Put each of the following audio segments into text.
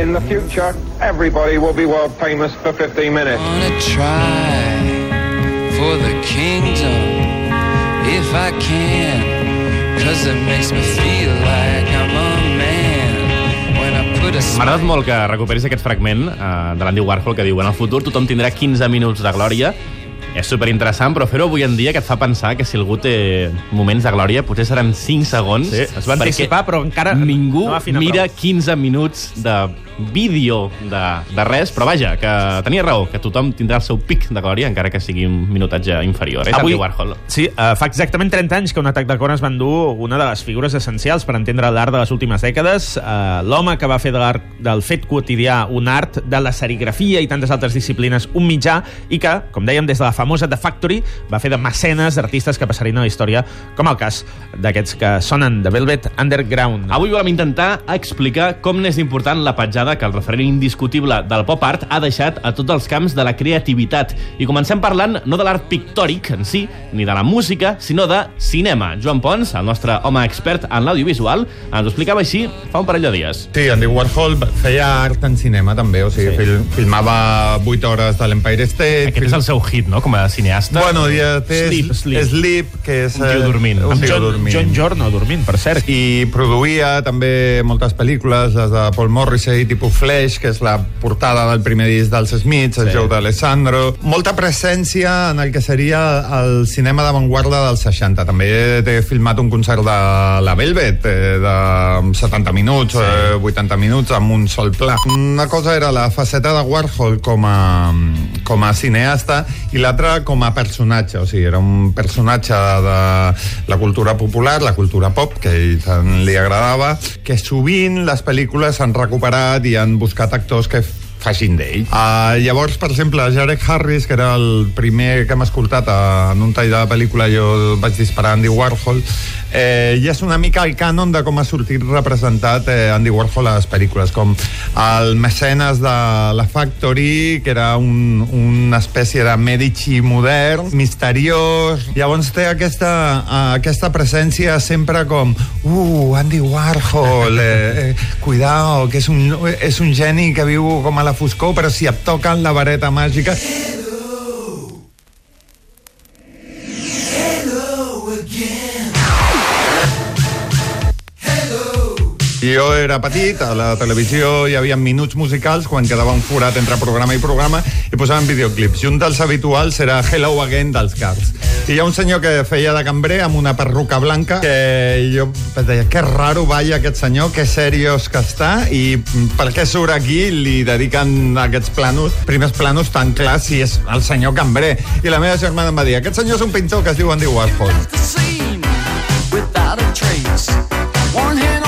In the future, everybody will be world famous for 15 minutes. wanna try for the kingdom if I can, cause it makes me feel like I'm a M'ha agradat molt que recuperis aquest fragment uh, de l'Andy Warhol que diu en el futur tothom tindrà 15 minuts de glòria és superinteressant, però fer-ho avui en dia que et fa pensar que si algú té moments de glòria potser seran 5 segons. Sí, es va perquè anticipar, però encara ningú no mira prou. 15 minuts de vídeo de, de res, però vaja, que tenia raó, que tothom tindrà el seu pic de glòria, encara que sigui un minutatge inferior. És Andy Warhol. Sí, uh, fa exactament 30 anys que un atac de cor es va endur una de les figures essencials per entendre l'art de les últimes dècades. Uh, L'home que va fer de l'art del fet quotidià un art, de la serigrafia i tantes altres disciplines un mitjà, i que, com dèiem, des de la famosa The Factory, va fer de mecenes d'artistes que passarien a la història, com el cas d'aquests que sonen de Velvet Underground. Avui volem intentar explicar com n'és important la petjada que el referent indiscutible del pop art ha deixat a tots els camps de la creativitat. I comencem parlant no de l'art pictòric en si, ni de la música, sinó de cinema. Joan Pons, el nostre home expert en l'audiovisual, ens ho explicava així fa un parell de dies. Sí, Andy Warhol feia art en cinema també, o sigui, sí. fil filmava 8 hores de l'Empire State. Aquest és el seu hit, no?, com a cineasta. Bueno, ja té Sleep, Sleep. Sleep, que és... Un tio dormint. Un tio John, dormint. John Giorno dormint, per cert. i produïa també moltes pel·lícules, les de Paul Morrissey, tipus Flash, que és la portada del primer disc dels Smiths, el Sí. Joe d'Alessandro. Molta presència en el que seria el cinema d'avantguarda dels 60. També té filmat un concert de la Velvet, eh, de 70 minuts, sí. eh, 80 minuts, amb un sol pla. Una cosa era la faceta de Warhol com a, com a cineasta i l'altra com a personatge, o sigui, era un personatge de la cultura popular, la cultura pop, que a ell tant li agradava, que sovint les pel·lícules han recuperat i han buscat actors que facin d'ell. Uh, llavors, per exemple, Jared Harris, que era el primer que hem escoltat en un tall de la pel·lícula, jo vaig disparar Andy Warhol, eh, i és una mica el cànon de com ha sortit representat eh, Andy Warhol a les pel·lícules, com el mecenes de la Factory, que era un, una espècie de Medici modern, misteriós. Llavors té aquesta, aquesta presència sempre com uh, Andy Warhol, eh, eh, cuidao, que és un, és un geni que viu com a la foscor, però si et toquen la vareta màgica... Jo era petit, a la televisió hi havia minuts musicals quan quedava un forat entre programa i programa i posaven videoclips. I un dels habituals era Hello Again dels Cars. I hi ha un senyor que feia de cambrer amb una perruca blanca que jo deia, que raro balla aquest senyor, que seriós que està i per què surt aquí li dediquen aquests planos, primers planos tan clars si és el senyor cambrer. I la meva germana em va dir, aquest senyor és un pintor que es diu Andy Warhol. without a trace. One hand.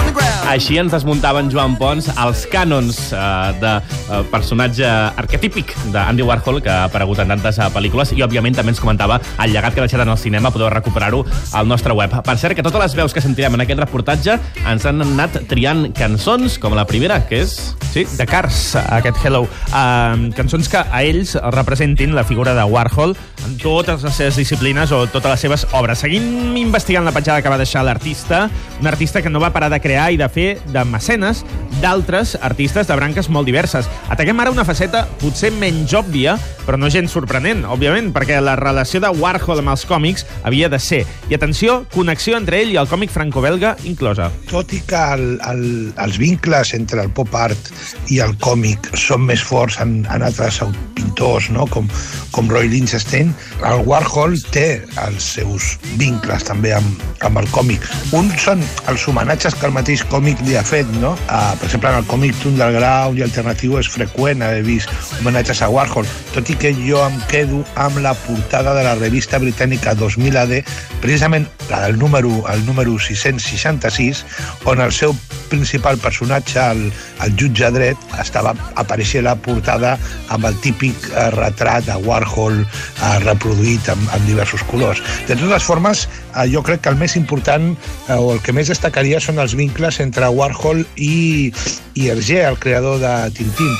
Així ens desmuntaven Joan Pons els cànons eh, de eh, personatge arquetípic d'Andy Warhol que ha aparegut en tantes eh, pel·lícules i òbviament també ens comentava el llegat que ha deixat en el cinema podeu recuperar-ho al nostre web. Per cert, que totes les veus que sentirem en aquest reportatge ens han anat triant cançons com la primera, que és... Sí, de Cars, aquest Hello. Uh, cançons que a ells representin la figura de Warhol en totes les seves disciplines o totes les seves obres. Seguim investigant la petjada que va deixar l'artista, un artista que no va parar de crear i de fer de mecenes d'altres artistes de branques molt diverses. Ataquem ara una faceta potser menys òbvia, però no gens sorprenent, òbviament, perquè la relació de Warhol amb els còmics havia de ser. I atenció, connexió entre ell i el còmic franco-belga inclosa. tot i que el, el, els vincles entre el pop art i el còmic són més forts en, en altres pintors, no? com, com Roy Lichtenstein, el Warhol té els seus vincles també amb, amb el còmic. Un són els homenatges que el mateix còmic li ha fet, no? Uh, per exemple, en el còmic underground i alternatiu és freqüent haver vist homenatges a Warhol, tot i que jo em quedo amb la portada de la revista britànica 2000 AD, precisament la del número, el número 666, on el seu principal personatge, el, el jutge dret, estava apareixia la portada amb el típic eh, retrat de Warhol eh, reproduït amb, amb diversos colors. De totes formes, eh, jo crec que el més important eh, o el que més destacaria són els vincles entre Warhol i, i Hergé, el creador de Tintín.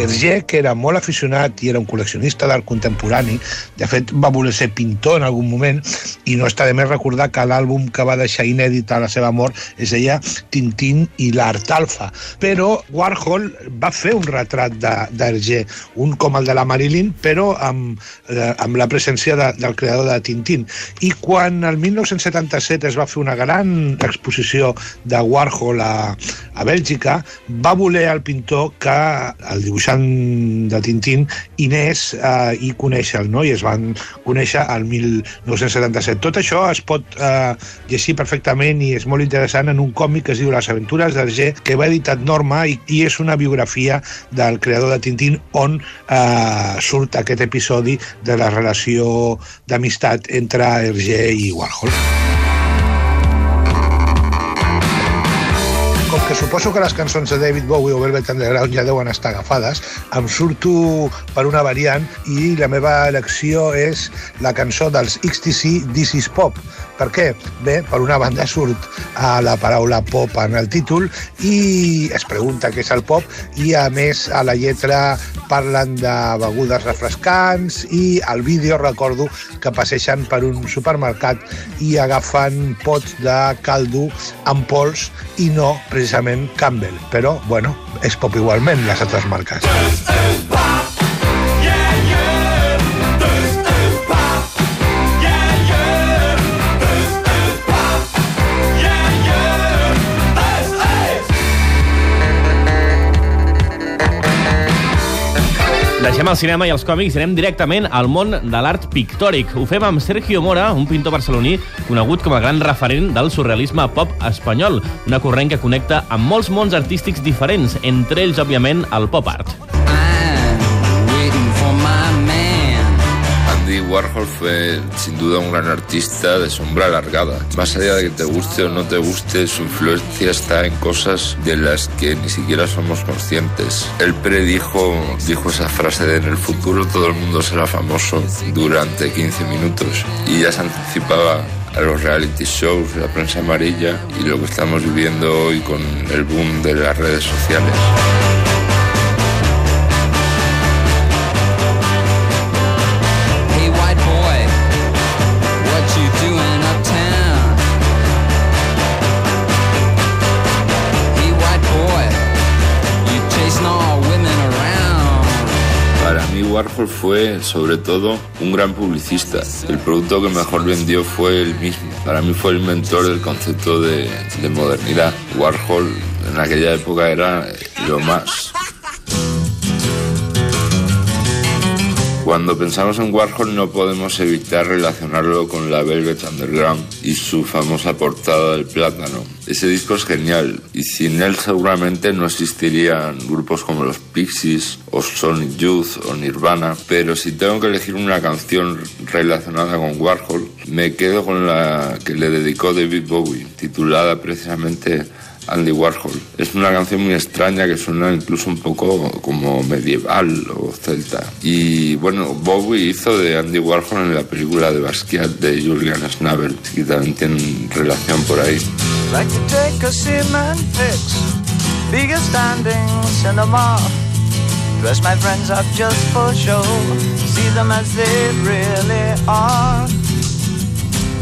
Hergé, que era molt aficionat i era un col·leccionista d'art contemporani, de fet va voler ser pintor en algun moment, i no està de més recordar que l'àlbum que va deixar inèdit a la seva mort es deia Tintín i l'art alfa. Però Warhol va fer un retrat d'Hergé, un com el de la Marilyn, però amb, eh, amb la presència de, del creador de Tintín. I quan el 1977 es va fer una gran exposició de Warhol a, a Bèlgica, va voler el pintor que el dibuixant de Tintín i anés eh, i conèixer-lo, no? i es van conèixer al 1977. Tot això es pot eh, llegir perfectament i és molt interessant en un còmic que es diu Les aventures d'Arger, que va editat Norma i, i és una biografia del creador de Tintín on eh, surt aquest episodi de la relació d'amistat entre Hergé i Warhol. Que suposo que les cançons de David Bowie o Velvet Underground ja deuen estar agafades, em surto per una variant i la meva elecció és la cançó dels XTC This is Pop. Per què? Bé, per una banda surt a la paraula pop en el títol i es pregunta què és el pop i a més a la lletra parlen de begudes refrescants i al vídeo recordo que passeixen per un supermercat i agafen pots de caldo amb pols i no precisament Campbell. Però, bueno, és pop igualment les altres marques. Deixem el cinema i els còmics i anem directament al món de l'art pictòric. Ho fem amb Sergio Mora, un pintor barceloní conegut com a gran referent del surrealisme pop espanyol, una corrent que connecta amb molts mons artístics diferents, entre ells, òbviament, el pop art. Warhol fue sin duda un gran artista de sombra alargada. Más allá de que te guste o no te guste, su influencia está en cosas de las que ni siquiera somos conscientes. Él predijo, dijo esa frase de en el futuro todo el mundo será famoso durante 15 minutos y ya se anticipaba a los reality shows, la prensa amarilla y lo que estamos viviendo hoy con el boom de las redes sociales. Warhol fue, sobre todo, un gran publicista. El producto que mejor vendió fue él mismo. Para mí fue el inventor del concepto de modernidad. Warhol en aquella época era lo más. Cuando pensamos en Warhol no podemos evitar relacionarlo con la Velvet Underground y su famosa portada del plátano. Ese disco es genial y sin él seguramente no existirían grupos como los Pixies o Sonic Youth o Nirvana, pero si tengo que elegir una canción relacionada con Warhol, me quedo con la que le dedicó David Bowie, titulada precisamente Andy Warhol. Es una canción muy extraña que suena incluso un poco como medieval o celta. Y bueno, Bowie hizo de Andy Warhol en la película de Basquiat de Julian Schnabel, que también tienen relación por ahí. Dress my friends up just for show, see them as they really.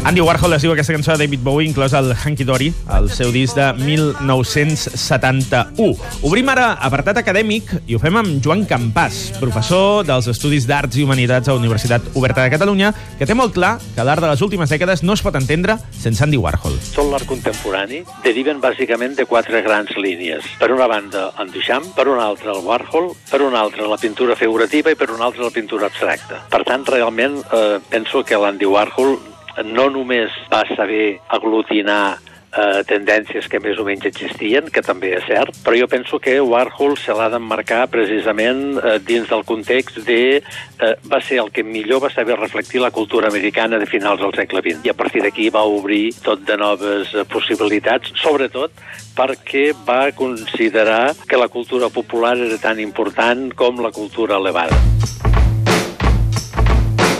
Andy Warhol es diu aquesta cançó de David Bowie, inclòs el Hanky Dory, el seu disc de 1971. Obrim ara apartat acadèmic i ho fem amb Joan Campàs, professor dels Estudis d'Arts i Humanitats a la Universitat Oberta de Catalunya, que té molt clar que l'art de les últimes dècades no es pot entendre sense Andy Warhol. tot l'art contemporani deriven bàsicament de quatre grans línies. Per una banda, en Duchamp, per una altra, el Warhol, per una altra, la pintura figurativa i per una altra, la pintura abstracta. Per tant, realment, eh, penso que l'Andy Warhol no només va saber aglutinar eh, tendències que més o menys existien, que també és cert, però jo penso que Warhol se l'ha d'emmarcar precisament eh, dins del context de... Eh, va ser el que millor va saber reflectir la cultura americana de finals del segle XX. I a partir d'aquí va obrir tot de noves eh, possibilitats, sobretot perquè va considerar que la cultura popular era tan important com la cultura elevada.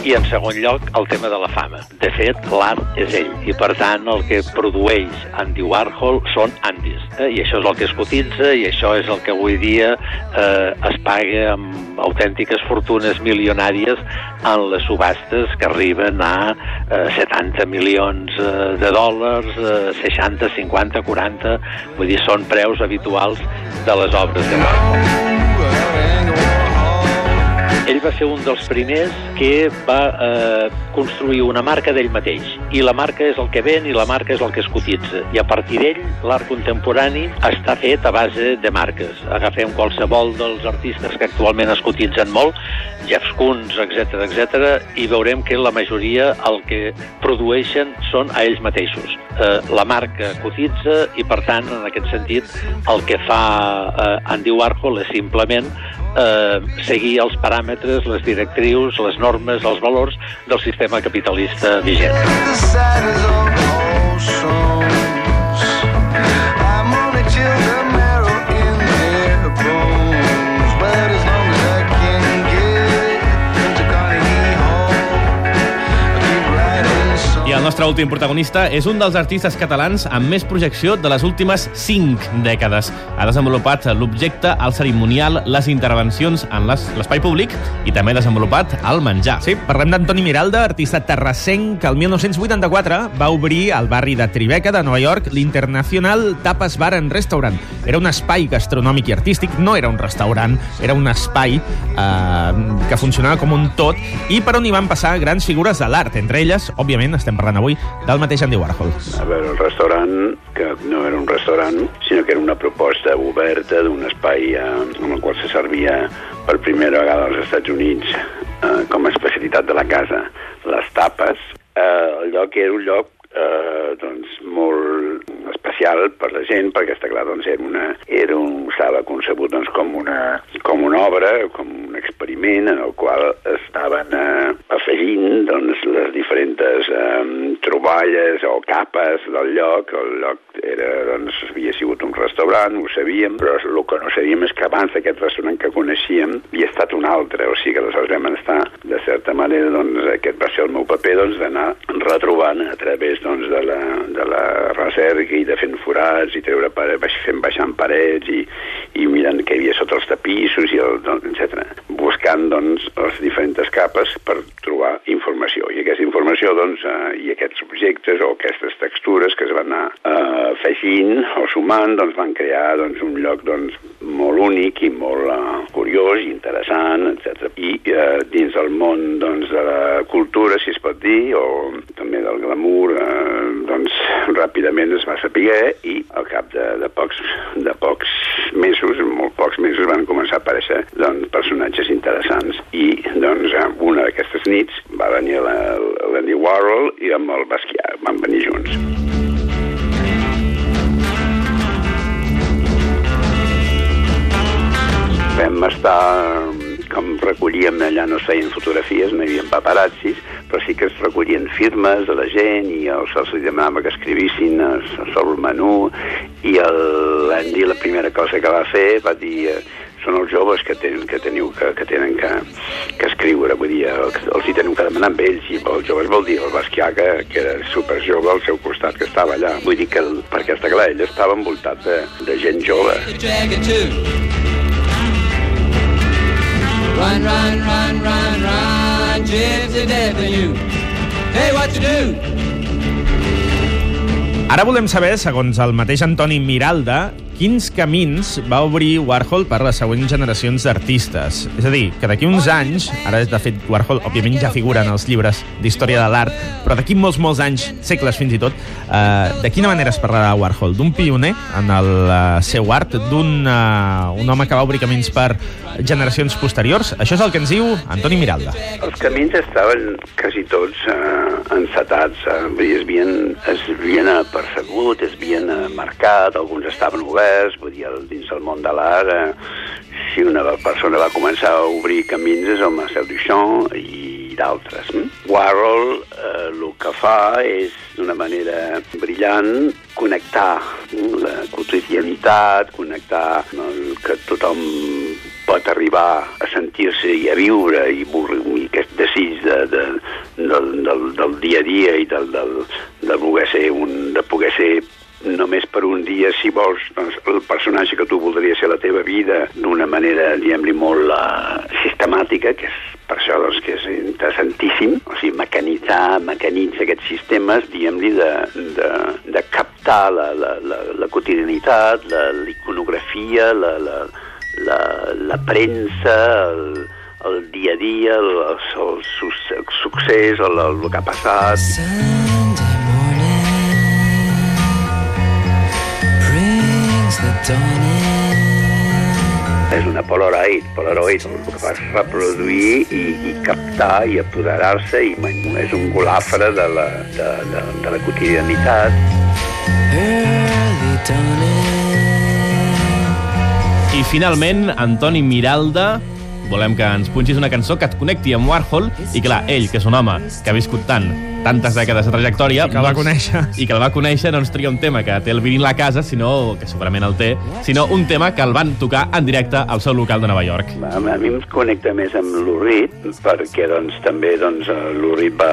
I en segon lloc, el tema de la fama. De fet, l'art és ell, i per tant el que produeix Andy Warhol són Andys. Eh? I això és el que es cotitza, i això és el que avui dia eh, es paga amb autèntiques fortunes milionàries en les subhastes que arriben a eh, 70 milions eh, de dòlars, eh, 60, 50, 40, vull dir, són preus habituals de les obres de Warhol. Ell va ser un dels primers que va eh, construir una marca d'ell mateix. I la marca és el que ven i la marca és el que es cotitza. I a partir d'ell, l'art contemporani està fet a base de marques. Agafem qualsevol dels artistes que actualment es cotitzen molt, Jeff Koons, etc etc, i veurem que la majoria el que produeixen són a ells mateixos. Eh, la marca cotitza i, per tant, en aquest sentit, el que fa eh, Andy Warhol és simplement eh, seguir els paràmetres, les directrius, les normes, els valors del sistema capitalista vigent. Nostre últim protagonista és un dels artistes catalans amb més projecció de les últimes 5 dècades. Ha desenvolupat l'objecte, el cerimonial, les intervencions en les- l'espai públic i també ha desenvolupat el menjar. Sí, parlem d'Antoni Miralda, artista terrassenc que el 1984 va obrir al barri de Tribeca de Nova York l'International Tapas Bar and Restaurant. Era un espai gastronòmic i artístic, no era un restaurant, era un espai eh, que funcionava com un tot i per on hi van passar grans figures de l'art, entre elles, òbviament, estem parlant avui del mateix Andy Warhol. A veure, el restaurant, que no era un restaurant, sinó que era una proposta oberta d'un espai eh, en el qual se servia per primera vegada als Estats Units eh, com a especialitat de la casa les tapes. Eh, el lloc era un lloc eh, doncs, molt especial per la gent, perquè està clar, doncs, era una, era un, estava concebut doncs, com, una, com una obra, com un experiment en el qual estaven eh, afegint doncs, les diferents eh, troballes o capes del lloc. El lloc era, doncs, havia sigut un restaurant, ho sabíem, però el que no sabíem és que abans d'aquest restaurant que coneixíem havia estat un altre, o sigui que aleshores vam estar, de certa manera, doncs, aquest va ser el meu paper, doncs, d'anar retrobant a través doncs, de, la, de la recerca i de fent forats i treure baix, fent baixant parets i, i mirant què hi havia sota els tapissos i el, doncs, etc. Buscant doncs, les diferents capes per trobar informació. I aquesta informació doncs, eh, i aquests objectes o aquestes textures que es van anar eh, afegint o sumant doncs, van crear doncs, un lloc doncs, molt únic i molt eh, curiós i interessant, etc. I eh, dins del món doncs, de la cultura, si es pot dir, o també del glamour, eh, doncs ràpidament es va saber i al cap de, de, pocs, de pocs mesos, molt pocs mesos, van començar a aparèixer doncs, personatges interessants i doncs una d'aquestes nits va venir la- l'Andy Warhol i amb el Basquiat, van venir junts. vam estar com recollíem allà no es feien fotografies, no hi havia paparazzis, però sí que es recollien firmes de la gent i els, els li demanava que escrivissin sobre el menú i l'Andy la primera cosa que va fer va dir eh, són els joves que tenen que, teniu, que, que tenen que, que escriure, vull dir, els, hi teniu que demanar amb ells, i els joves vol dir el Basquià, que, que era super jove al seu costat, que estava allà. Vull dir que, el, perquè està clar, ell estava envoltat de, de gent jove. Run, run, run, run, run, gypsy death for you. Hey, what you do? Ara volem saber, segons el mateix Antoni Miralda, quins camins va obrir Warhol per les següents generacions d'artistes. És a dir, que d'aquí uns anys, ara de fet Warhol òbviament ja figura en els llibres d'història de l'art, però d'aquí molts, molts anys, segles fins i tot, eh, de quina manera es parlarà Warhol? D'un pioner en el eh, seu art, d'un eh, un home que va obrir camins per generacions posteriors? Això és el que ens diu Antoni Miralda. Els camins estaven quasi tots eh, encetats, eh, es havien, es havien percebut, es havien eh, marcat, alguns estaven oberts, vull dir, dins el món de l'art, eh, si una persona va començar a obrir camins és el Marcel Duchamp i d'altres. hm? Warhol eh, el que fa és, d'una manera brillant, connectar hm, la quotidianitat, connectar el que tothom pot arribar a sentir-se i a viure i, i aquest desig de, de, del, del, del dia a dia i del, del, de voler ser un, de poder ser només per un dia, si vols, doncs, el personatge que tu voldries ser la teva vida d'una manera, diguem-li, molt uh, sistemàtica, que és per això doncs, que és interessantíssim, o sigui, mecanitzar, mecanitzar aquests sistemes, diguem-li, de, de, de captar la, la, la, la quotidianitat, la, la iconografia, la, la, la, la premsa, el, el dia a dia, el, el, el, el succés, el, el, que ha passat. Sunday És una Polaroid, Polaroid, el que fa és reproduir i, i captar i apoderar-se i és un golafre de la, de, de, de la quotidianitat. I finalment, Antoni Miralda, volem que ens punxis una cançó que et connecti amb Warhol i clar, ell, que és un home que ha viscut tant, tantes dècades de trajectòria... I que va conèixer. I que el va conèixer, no ens tria un tema que té el vinil a casa, sinó, que segurament el té, sinó un tema que el van tocar en directe al seu local de Nova York. A, a mi em connecta més amb l'Urrit perquè doncs, també doncs, l'Urrit va,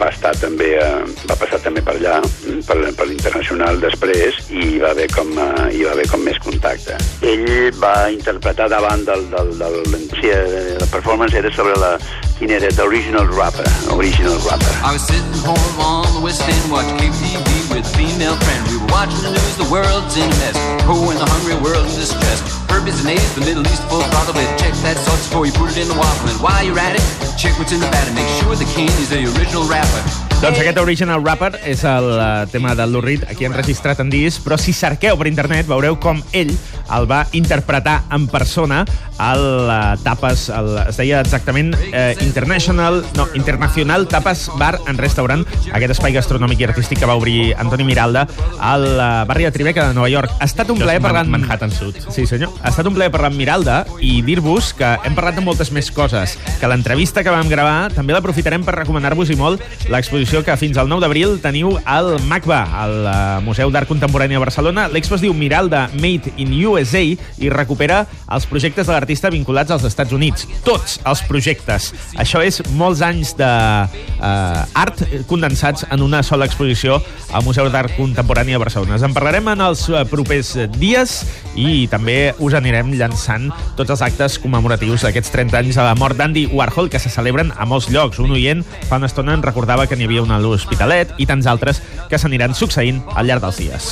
va estar també eh, va passar també per allà per, per l'internacional després i hi va haver com, eh, hi va haver com més contacte ell va interpretar davant del, del, del, la performance era sobre la quin era rapper original rapper I was sitting home on the West End watching KTV with a female friend. We were watching the news, the world's in a mess. Poor and the hungry world in distress. Herbies and AIDS, the Middle East full throttle with. Check that sauce before you put it in the waffle. And while you're at it, check what's in the batter. Make sure the king is the original rapper. Doncs aquest Original Rapper és el uh, tema del Lou Reed, aquí enregistrat en disc, però si cerqueu per internet veureu com ell el va interpretar en persona al Tapas, el, es deia exactament uh, International, no, Internacional Tapas Bar and Restaurant, aquest espai gastronòmic i artístic que va obrir Antoni Miralda al uh, barri de Tribeca de Nova York. Ha estat un plaer parlar amb... Manhattan Sud. Sí, senyor. Ha estat un plaer parlar amb Miralda i dir-vos que hem parlat de moltes més coses, que l'entrevista que vam gravar també l'aprofitarem per recomanar-vos i molt l'exposició que fins al 9 d'abril teniu al MACBA, al eh, Museu d'Art Contemporani a Barcelona. L'expo es diu Miralda Made in USA i recupera els projectes de l'artista vinculats als Estats Units. Tots els projectes. Això és molts anys d'art art condensats en una sola exposició al Museu d'Art Contemporani a Barcelona. En parlarem en els eh, propers dies i també us anirem llançant tots els actes commemoratius d'aquests 30 anys de la mort d'Andy Warhol que se celebren a molts llocs. Un oient fa una estona en recordava que n'hi havia una a l'Hospitalet i tants altres que s'aniran succeint al llarg dels dies.